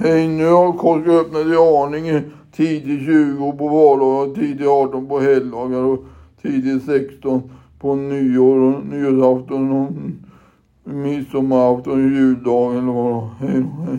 Hej, nu har Costco öppnat i Arninge tidigt 20 på valdagar, tidigt 18 på helgdagar och tidigt 16 på nyår och nyårsafton och midsommarafton och juldagen eller vad Hej då, hej.